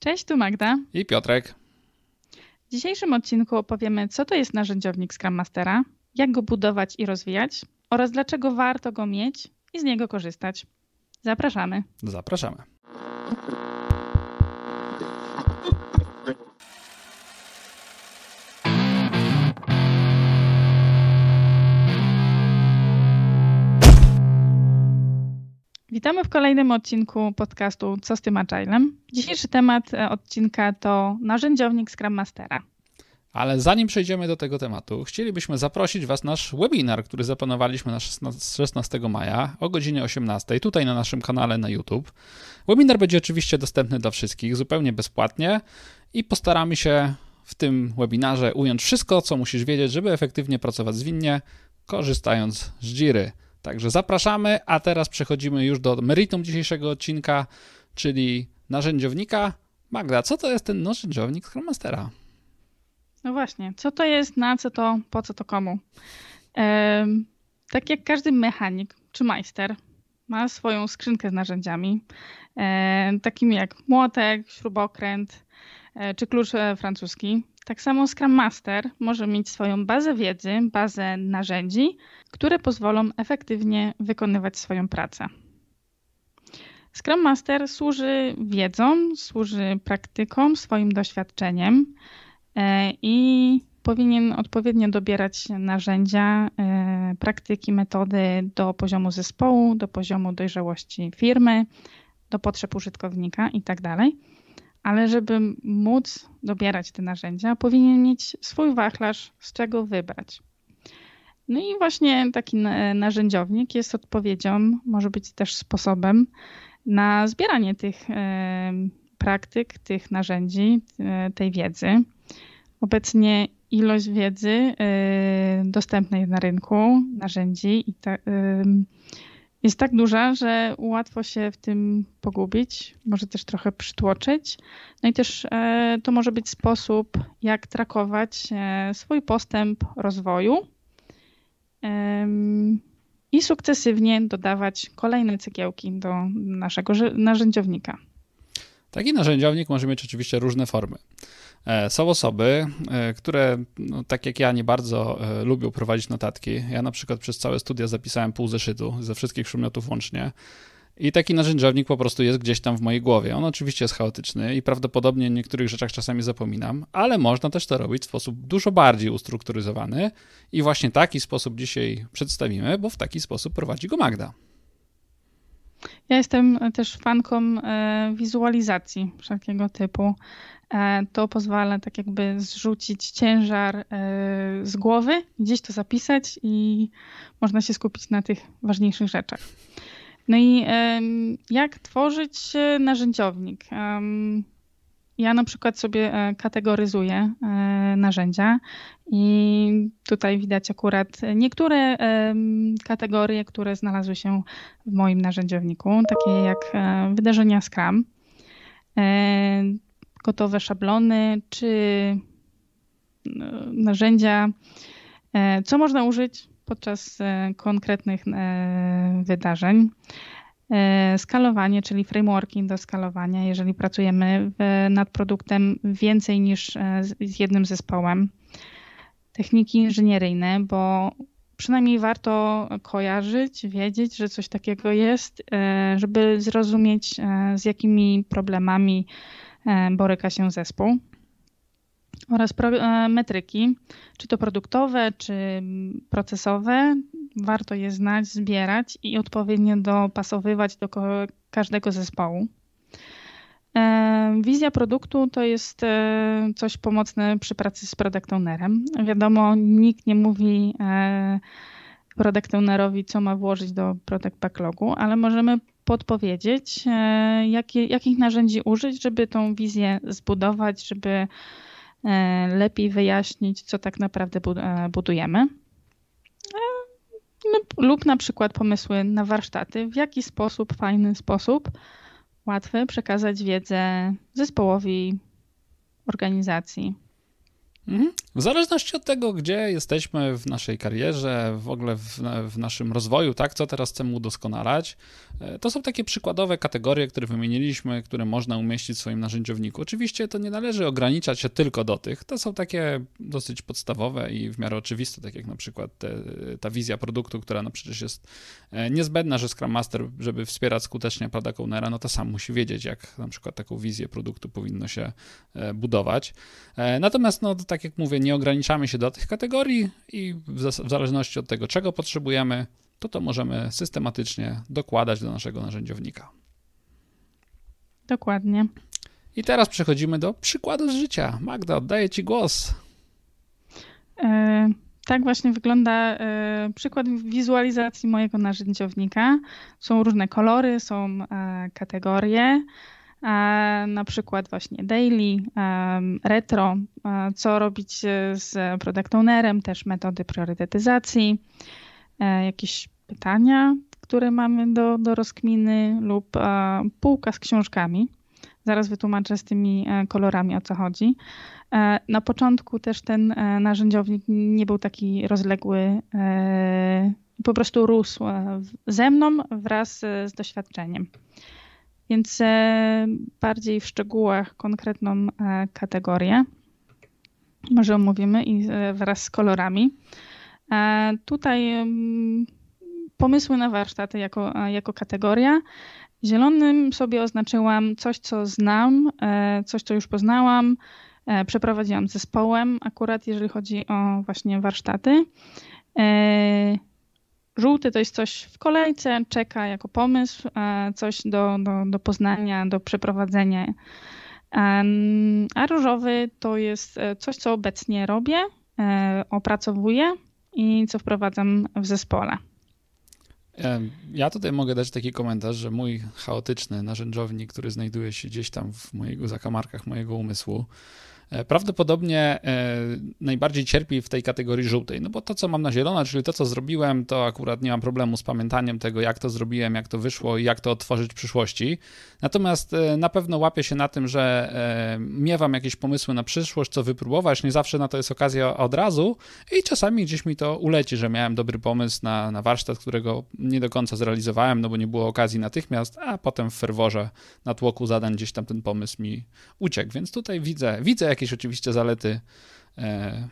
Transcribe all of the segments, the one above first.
Cześć, tu Magda. I Piotrek. W dzisiejszym odcinku opowiemy, co to jest narzędziownik Scrum Mastera, jak go budować i rozwijać oraz dlaczego warto go mieć i z niego korzystać. Zapraszamy. Zapraszamy. Witamy w kolejnym odcinku podcastu Co z tym Agilem. Dzisiejszy temat e, odcinka to narzędziownik Scrum Mastera. Ale zanim przejdziemy do tego tematu, chcielibyśmy zaprosić Was na nasz webinar, który zaplanowaliśmy na 16 maja o godzinie 18 tutaj na naszym kanale na YouTube. Webinar będzie oczywiście dostępny dla wszystkich zupełnie bezpłatnie i postaramy się w tym webinarze ująć wszystko, co musisz wiedzieć, żeby efektywnie pracować zwinnie, korzystając z Jiry. Także zapraszamy, a teraz przechodzimy już do meritum dzisiejszego odcinka, czyli narzędziownika. Magda, co to jest ten narzędziownik Scrum Mastera? No właśnie, co to jest, na co to, po co to komu? Ehm, tak jak każdy mechanik czy majster ma swoją skrzynkę z narzędziami, e, takimi jak młotek, śrubokręt e, czy klucz e, francuski, tak samo Scrum Master może mieć swoją bazę wiedzy, bazę narzędzi, które pozwolą efektywnie wykonywać swoją pracę. Scrum Master służy wiedzą, służy praktyką, swoim doświadczeniem e, i powinien odpowiednio dobierać narzędzia, e, praktyki, metody do poziomu zespołu, do poziomu dojrzałości firmy, do potrzeb użytkownika itd. Ale żeby móc dobierać te narzędzia, powinien mieć swój wachlarz, z czego wybrać. No i właśnie taki narzędziownik jest odpowiedzią, może być też sposobem na zbieranie tych praktyk, tych narzędzi, e, tej wiedzy. Obecnie ilość wiedzy e, dostępnej na rynku, narzędzi i ta, jest tak duża, że łatwo się w tym pogubić, może też trochę przytłoczyć. No i też e, to może być sposób, jak trakować e, swój postęp rozwoju i sukcesywnie dodawać kolejne cegiełki do naszego narzędziownika. Taki narzędziownik może mieć oczywiście różne formy. E, są osoby, e, które, no, tak jak ja, nie bardzo e, lubią prowadzić notatki. Ja na przykład przez całe studia zapisałem pół zeszytu ze wszystkich przedmiotów łącznie. I taki narzędziownik po prostu jest gdzieś tam w mojej głowie. On oczywiście jest chaotyczny i prawdopodobnie o niektórych rzeczach czasami zapominam, ale można też to robić w sposób dużo bardziej ustrukturyzowany i właśnie taki sposób dzisiaj przedstawimy, bo w taki sposób prowadzi go Magda. Ja jestem też fanką wizualizacji wszelkiego typu. E, to pozwala tak jakby zrzucić ciężar e, z głowy, gdzieś to zapisać i można się skupić na tych ważniejszych rzeczach. No i jak tworzyć narzędziownik? Ja na przykład sobie e, kategoryzuję narzędzia i tutaj widać akurat niektóre kategorie, które znalazły się w moim narzędziowniku, takie jak wydarzenia Scrum gotowe szablony czy narzędzia, e, co można użyć podczas e, konkretnych e, wydarzeń. Skalowanie, czyli frameworking do skalowania, jeżeli pracujemy nad produktem więcej niż z jednym zespołem. Techniki inżynieryjne, bo przynajmniej warto kojarzyć, wiedzieć, że coś takiego jest, żeby zrozumieć, z jakimi problemami E, boryka się zespół oraz e, metryki, czy to produktowe, czy procesowe. Warto je znać, zbierać i odpowiednio dopasowywać do każdego zespołu. E, wizja produktu to jest coś pomocne przy pracy z product ownerem. Wiadomo, nikt nie mówi product ownerowi, co ma włożyć do product backlogu, ale możemy podpowiedzieć, e, jakie, jakich narzędzi użyć, żeby tą wizję zbudować, żeby e, lepiej wyjaśnić, co tak naprawdę e, budujemy. Lub na przykład pomysły na warsztaty, w jaki sposób, fajny sposób, łatwy przekazać wiedzę zespołowi, organizacji. Mhm. W zależności od tego, gdzie jesteśmy w naszej karierze, w ogóle w, w, naszym rozwoju, tak, co teraz chcemy udoskonalać, e, to są takie przykładowe kategorie, które wymieniliśmy, które można umieścić w swoim narzędziowniku. Oczywiście to nie należy ograniczać się tylko do tych. To są takie dosyć podstawowe i w miarę oczywiste, tak jak na przykład te, ta wizja produktu, która no przecież jest e, niezbędna, że Scrum Master, żeby wspierać skutecznie Product Ownera, no to sam musi wiedzieć, jak na przykład taką wizję produktu powinno się e, budować. Natomiast, no, tak jak mówię, nie ograniczamy się do tych kategorii i w zależności od tego, czego potrzebujemy, to to możemy systematycznie dokładać do naszego narzędziownika. Dokładnie. I teraz przechodzimy do przykładu z życia. Magda, oddaję Ci głos. E, tak właśnie wygląda e, przykład wizualizacji mojego narzędziownika. Są różne kolory, są e, kategorie na przykład właśnie daily, retro, co robić z product ownerem, też metody priorytetyzacji, e, jakieś pytania, które mamy do, do rozkminy lub półka z książkami. Zaraz wytłumaczę z tymi e, kolorami o co chodzi. E, na początku też ten narzędziownik nie był taki rozległy, po prostu rósł ze mną wraz z doświadczeniem. Więc e, bardziej w szczegółach konkretną e, kategorię może omówimy i e, wraz z kolorami. Tutaj pomysły na warsztaty jako, jako kategoria. Zielonym sobie oznaczyłam coś, co znam, coś, co już poznałam. Przeprowadziłam zespołem, akurat jeżeli chodzi o właśnie warsztaty. Żółty to jest coś w kolejce, czeka jako pomysł, coś do, do, do poznania, do przeprowadzenia. A różowy to jest e, coś, co obecnie robię, e, opracowuję i co wprowadzam w zespole. Ja tutaj mogę dać taki komentarz, że mój chaotyczny narzędziownik, który znajduje się gdzieś tam w mojego zakamarkach mojego umysłu, E, prawdopodobnie e, najbardziej cierpi w tej kategorii żółtej, no bo to, co mam na zielono, czyli to, co zrobiłem, to akurat nie mam problemu z pamiętaniem tego, jak to zrobiłem, jak to wyszło i jak to odtworzyć w przyszłości. Natomiast e, na pewno łapię się na tym, że miewam jakieś pomysły na przyszłość, co wypróbować, nie zawsze na to jest okazja od razu i czasami gdzieś mi to uleci, że miałem dobry pomysł na, na warsztat, którego nie do końca zrealizowałem, no bo nie było okazji natychmiast, a potem w ferworze na tłoku zadań gdzieś tam ten pomysł mi uciekł, więc tutaj widzę, widzę jak jakieś oczywiście zalety e,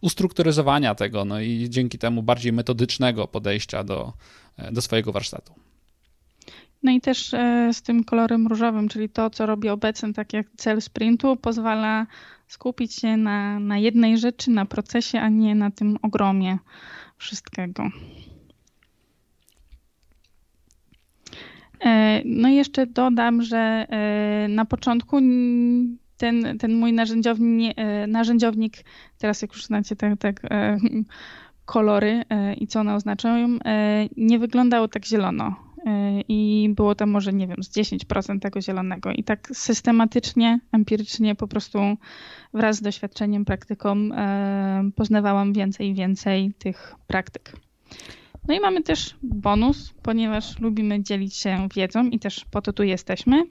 ustrukturyzowania tego, no i dzięki temu bardziej metodycznego podejścia do, e, do swojego warsztatu. No i też e, z tym kolorem różowym, czyli to, co robi obecnie, tak jak cel sprintu, pozwala skupić się na, na jednej rzeczy, na procesie, a nie na tym ogromie wszystkiego. No i jeszcze dodam, że na początku ten, ten mój narzędziownik, e, narzędziownik, teraz jak już znacie tak, kolory e, i co one oznaczają, nie wyglądało tak zielono. I było tam może, nie wiem, z 10% tego zielonego. I tak systematycznie, empirycznie, po prostu wraz z doświadczeniem, praktyką poznawałam więcej i więcej tych praktyk. No i mamy też bonus, ponieważ lubimy dzielić się wiedzą i też po to tu jesteśmy.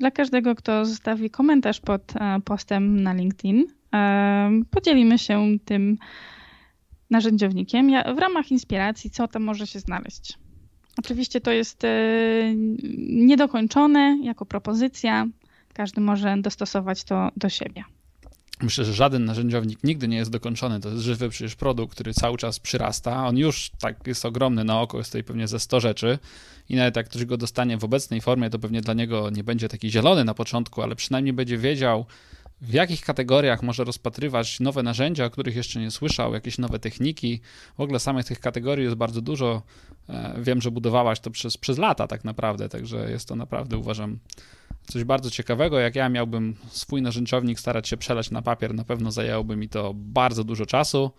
Dla każdego, kto zostawi komentarz pod e, postem na LinkedIn, e, podzielimy się tym narzędziownikiem w ramach inspiracji, co tam może się znaleźć. Oczywiście to jest e, niedokończone jako propozycja. Każdy może dostosować to do siebie. Myślę, że żaden narzędziownik nigdy nie jest dokończony. To jest żywy przecież produkt, który cały czas przyrasta. On już tak jest ogromny na oko, jest tutaj pewnie ze 100 rzeczy. I nawet jak ktoś go dostanie w obecnej formie, to pewnie dla niego nie będzie taki zielony na początku, ale przynajmniej będzie wiedział, w jakich kategoriach może rozpatrywać nowe narzędzia, o których jeszcze nie słyszał, jakieś nowe techniki. W ogóle samych tych kategorii jest bardzo dużo. E, wiem, że budowałaś to przez, przez lata tak naprawdę, także jest to naprawdę, uważam, coś bardzo ciekawego. Jak ja miałbym swój narzędziownik starać się przelać na papier, na pewno zajęłoby mi to bardzo dużo czasu.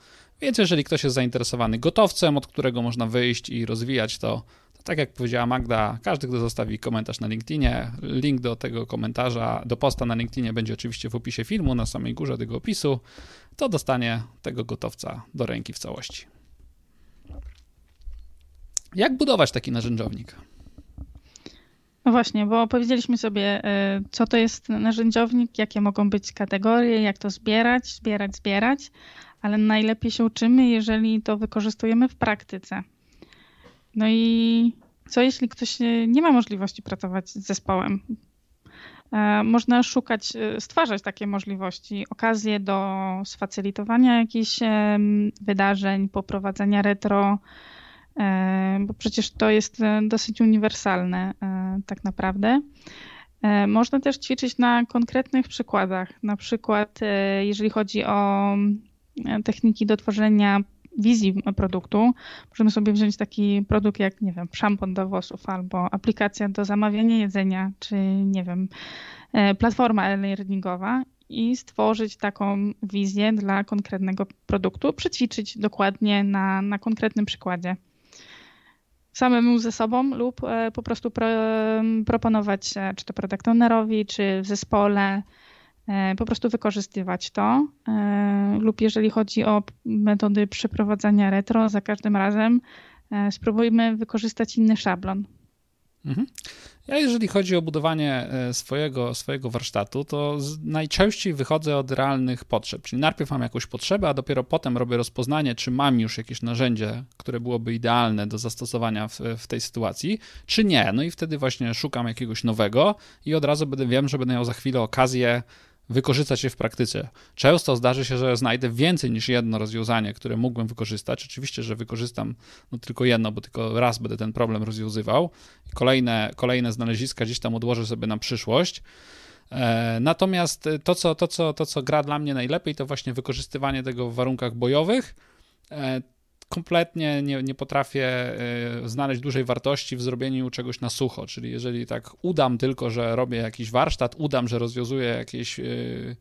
Więc jeżeli ktoś jest zainteresowany gotowcem, od którego można wyjść i rozwijać to, to tak jak powiedziała Magda, każdy, kto zostawi komentarz na LinkedInie, link do tego komentarza, do posta na LinkedInie będzie oczywiście w opisie filmu, na samej górze tego opisu, to dostanie tego gotowca do ręki w całości. Jak budować taki narzędziownik? No właśnie, bo powiedzieliśmy sobie, e, co to jest narzędziownik, jakie mogą być kategorie, jak to zbierać, zbierać, zbierać, ale najlepiej się uczymy, jeżeli to wykorzystujemy w praktyce. No i co jeśli ktoś nie ma możliwości pracować z zespołem? E, można szukać, e, stwarzać takie możliwości, okazje do sfacylitowania jakichś wydarzeń, poprowadzenia retro, e, bo przecież to jest dosyć uniwersalne tak naprawdę. Można też ćwiczyć na konkretnych przykładach. Na przykład, jeżeli chodzi o techniki do tworzenia wizji produktu, możemy sobie wziąć taki produkt jak, nie wiem, szampon do włosów albo aplikacja do zamawiania jedzenia, czy nie wiem, e, platforma e-learningowa i stworzyć taką wizję dla konkretnego produktu, przećwiczyć dokładnie na, na konkretnym przykładzie. Samemu ze sobą lub e, po prostu pro, proponować czy to product ownerowi, czy w zespole, E, po prostu wykorzystywać to. E, lub jeżeli chodzi o metody przeprowadzania retro, za każdym razem e, spróbujmy wykorzystać inny szablon. Mhm. Ja jeżeli chodzi o budowanie swojego, swojego warsztatu, to najczęściej wychodzę od realnych potrzeb. Czyli najpierw mam jakąś potrzebę, a dopiero potem robię rozpoznanie, czy mam już jakieś narzędzie, które byłoby idealne do zastosowania w, w tej sytuacji, czy nie. No i wtedy właśnie szukam jakiegoś nowego i od razu będę wiem, że będę miał za chwilę okazję wykorzystać je w praktyce. Często zdarzy się, że znajdę więcej niż jedno rozwiązanie, które mógłbym wykorzystać. Oczywiście, że wykorzystam no, tylko jedno, bo tylko raz będę ten problem rozwiązywał. Kolejne, kolejne znaleziska gdzieś tam odłożę sobie na przyszłość. E, natomiast to co, to, co, to, co gra dla mnie najlepiej, to właśnie wykorzystywanie tego w warunkach bojowych. Kompletnie nie, nie potrafię y, znaleźć dużej wartości w zrobieniu czegoś na sucho, czyli jeżeli tak udam tylko, że robię jakiś warsztat, udam, że rozwiązuję jakieś, y,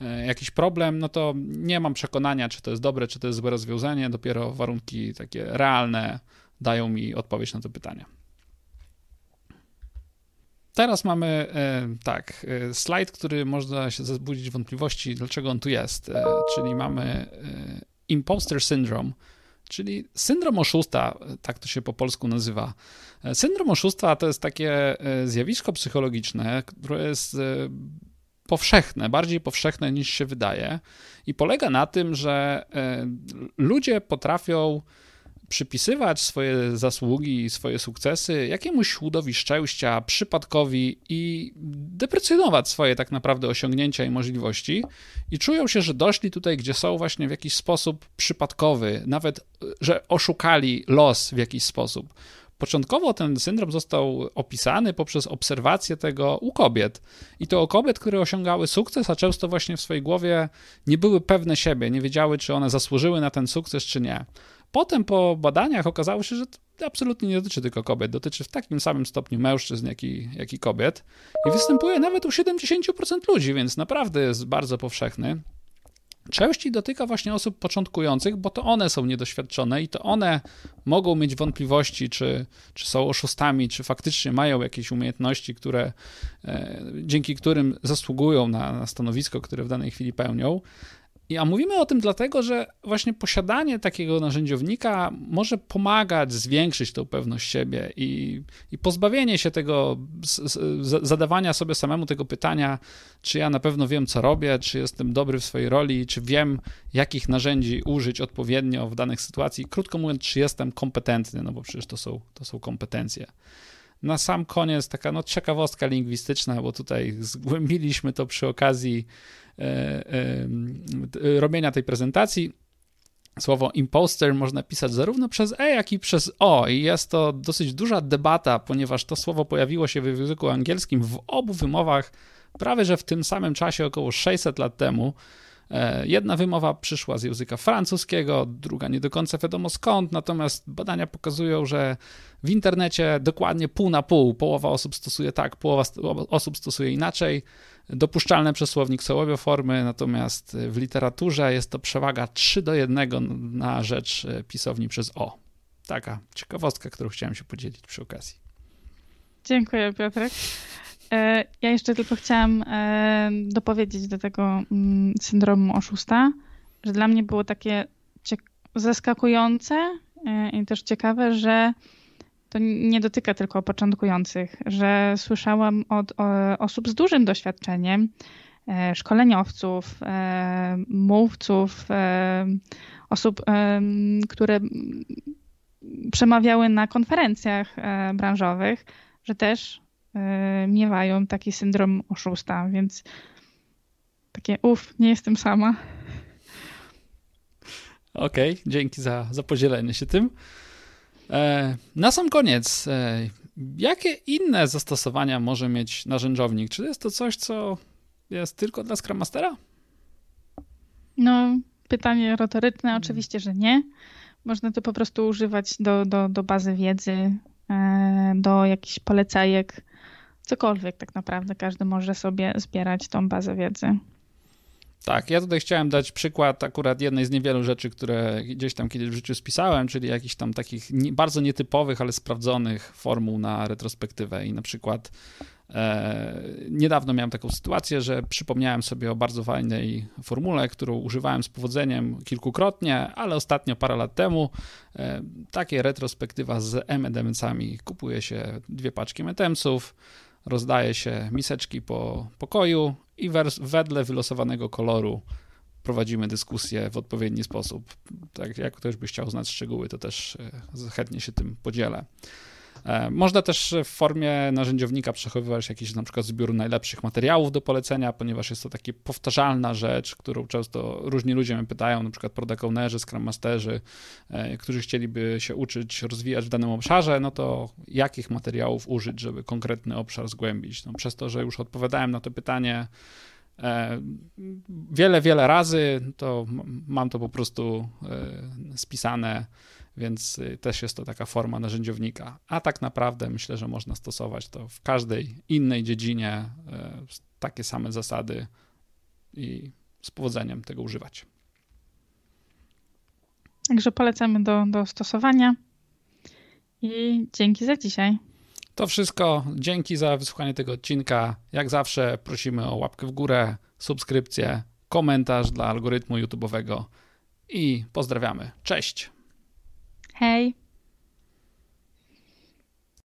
y, jakiś problem, no to nie mam przekonania, czy to jest dobre, czy to jest złe rozwiązanie, dopiero warunki takie realne dają mi odpowiedź na to pytanie. Teraz mamy tak, slajd, który można się zbudzić wątpliwości, dlaczego on tu jest. Czyli mamy imposter syndrome, czyli syndrom oszusta, tak to się po polsku nazywa. Syndrom oszustwa to jest takie e, zjawisko psychologiczne, które jest e, powszechne, bardziej powszechne niż się wydaje i polega na tym, że e, ludzie potrafią przypisywać swoje zasługi, swoje sukcesy jakiemuś łudowi szczęścia, przypadkowi i deprecjonować swoje tak naprawdę osiągnięcia i możliwości i czują się, że doszli tutaj, gdzie są właśnie w jakiś sposób przypadkowy, nawet, że oszukali los w jakiś sposób. Początkowo ten syndrom został opisany poprzez obserwację tego u kobiet. I to o kobiet, które osiągały sukces, a często właśnie w swojej głowie nie były pewne siebie, nie wiedziały, czy one zasłużyły na ten sukces, czy nie. Potem po badaniach okazało się, że to absolutnie nie dotyczy tylko kobiet, dotyczy w takim samym stopniu mężczyzn, jak i, jak i kobiet i występuje nawet u 70% ludzi, więc naprawdę jest bardzo powszechny. Częściej dotyka właśnie osób początkujących, bo to one są niedoświadczone i to one mogą mieć wątpliwości, czy, czy są oszustami, czy faktycznie mają jakieś umiejętności, które, e, dzięki którym zasługują na, na stanowisko, które w danej chwili pełnią. A mówimy o tym dlatego, że właśnie posiadanie takiego narzędziownika może pomagać zwiększyć tą pewność siebie i, i pozbawienie się tego, z, z, zadawania sobie samemu tego pytania, czy ja na pewno wiem, co robię, czy jestem dobry w swojej roli, czy wiem, jakich narzędzi użyć odpowiednio w danych sytuacji. Krótko mówiąc, czy jestem kompetentny, no bo przecież to są, to są kompetencje. Na sam koniec taka no, ciekawostka lingwistyczna, bo tutaj zgłębiliśmy to przy okazji E, e, robienia tej prezentacji. Słowo imposter można pisać zarówno przez E, jak i przez O, i jest to dosyć duża debata, ponieważ to słowo pojawiło się w języku angielskim w obu wymowach prawie że w tym samym czasie, około 600 lat temu. E, jedna wymowa przyszła z języka francuskiego, druga nie do końca wiadomo skąd, natomiast badania pokazują, że w internecie dokładnie pół na pół, połowa osób stosuje tak, połowa osób stosuje inaczej. Dopuszczalne przez słownik są obie formy, natomiast w literaturze jest to przewaga 3 do 1 na rzecz e, pisowni przez O. Taka ciekawostka, którą chciałem się podzielić przy okazji. Dziękuję, Piotrek. E, ja jeszcze tylko chciałam e, dopowiedzieć do tego mm, syndromu oszusta, że dla mnie było takie zaskakujące i też ciekawe, że to nie dotyka tylko początkujących, że słyszałam od osób z dużym doświadczeniem, e, szkoleniowców, e, mówców, e, osób, które przemawiały na konferencjach branżowych, że też miewają taki syndrom oszusta, więc takie uff, nie jestem sama. Okej, okay, dzięki za, za podzielenie się tym. E, na sam koniec, e, jakie inne zastosowania może mieć narzędziownik? Czy jest to coś, co jest tylko dla Scrum Mastera? No, pytanie retoryczne, oczywiście, że nie. Można to po prostu używać do, do, do bazy wiedzy, e, do jakichś polecajek, cokolwiek tak naprawdę. Każdy może sobie zbierać tą bazę wiedzy. Tak, ja tutaj chciałem dać przykład akurat jednej z niewielu rzeczy, które gdzieś tam kiedyś w życiu spisałem, czyli jakichś tam takich bardzo nietypowych, ale sprawdzonych formuł na retrospektywę i na przykład e, niedawno miałem taką sytuację, że przypomniałem sobie o bardzo fajnej formule, którą używałem z powodzeniem kilkukrotnie, ale ostatnio parę lat temu e, takie retrospektywa z M&M'sami kupuje się dwie paczki M&M'sów, rozdaje się miseczki po pokoju i wedle wylosowanego koloru prowadzimy dyskusję w odpowiedni sposób. Tak, jak ktoś by chciał znać szczegóły, to też e, chętnie się tym podzielę. E, można też w formie narzędziownika przechowywać jakiś na przykład zbiór najlepszych materiałów do polecenia, ponieważ jest to taka powtarzalna rzecz, którą często różni ludzie mnie pytają, na przykład product ownerzy, scrum masterzy, e, którzy chcieliby się uczyć, rozwijać w danym obszarze, no to jakich materiałów użyć, żeby konkretny obszar zgłębić. No, przez to, że już odpowiadałem na to pytanie e, wiele, wiele razy, to mam to po prostu spisane więc y, też jest to taka forma narzędziownika. A tak naprawdę myślę, że można stosować to w każdej innej dziedzinie, y, takie same zasady i z powodzeniem tego używać. Także polecamy do, do stosowania i dzięki za dzisiaj. To wszystko. Dzięki za wysłuchanie tego odcinka. Jak zawsze prosimy o łapkę w górę, subskrypcję, komentarz dla algorytmu YouTube'owego i pozdrawiamy. Cześć! Hej!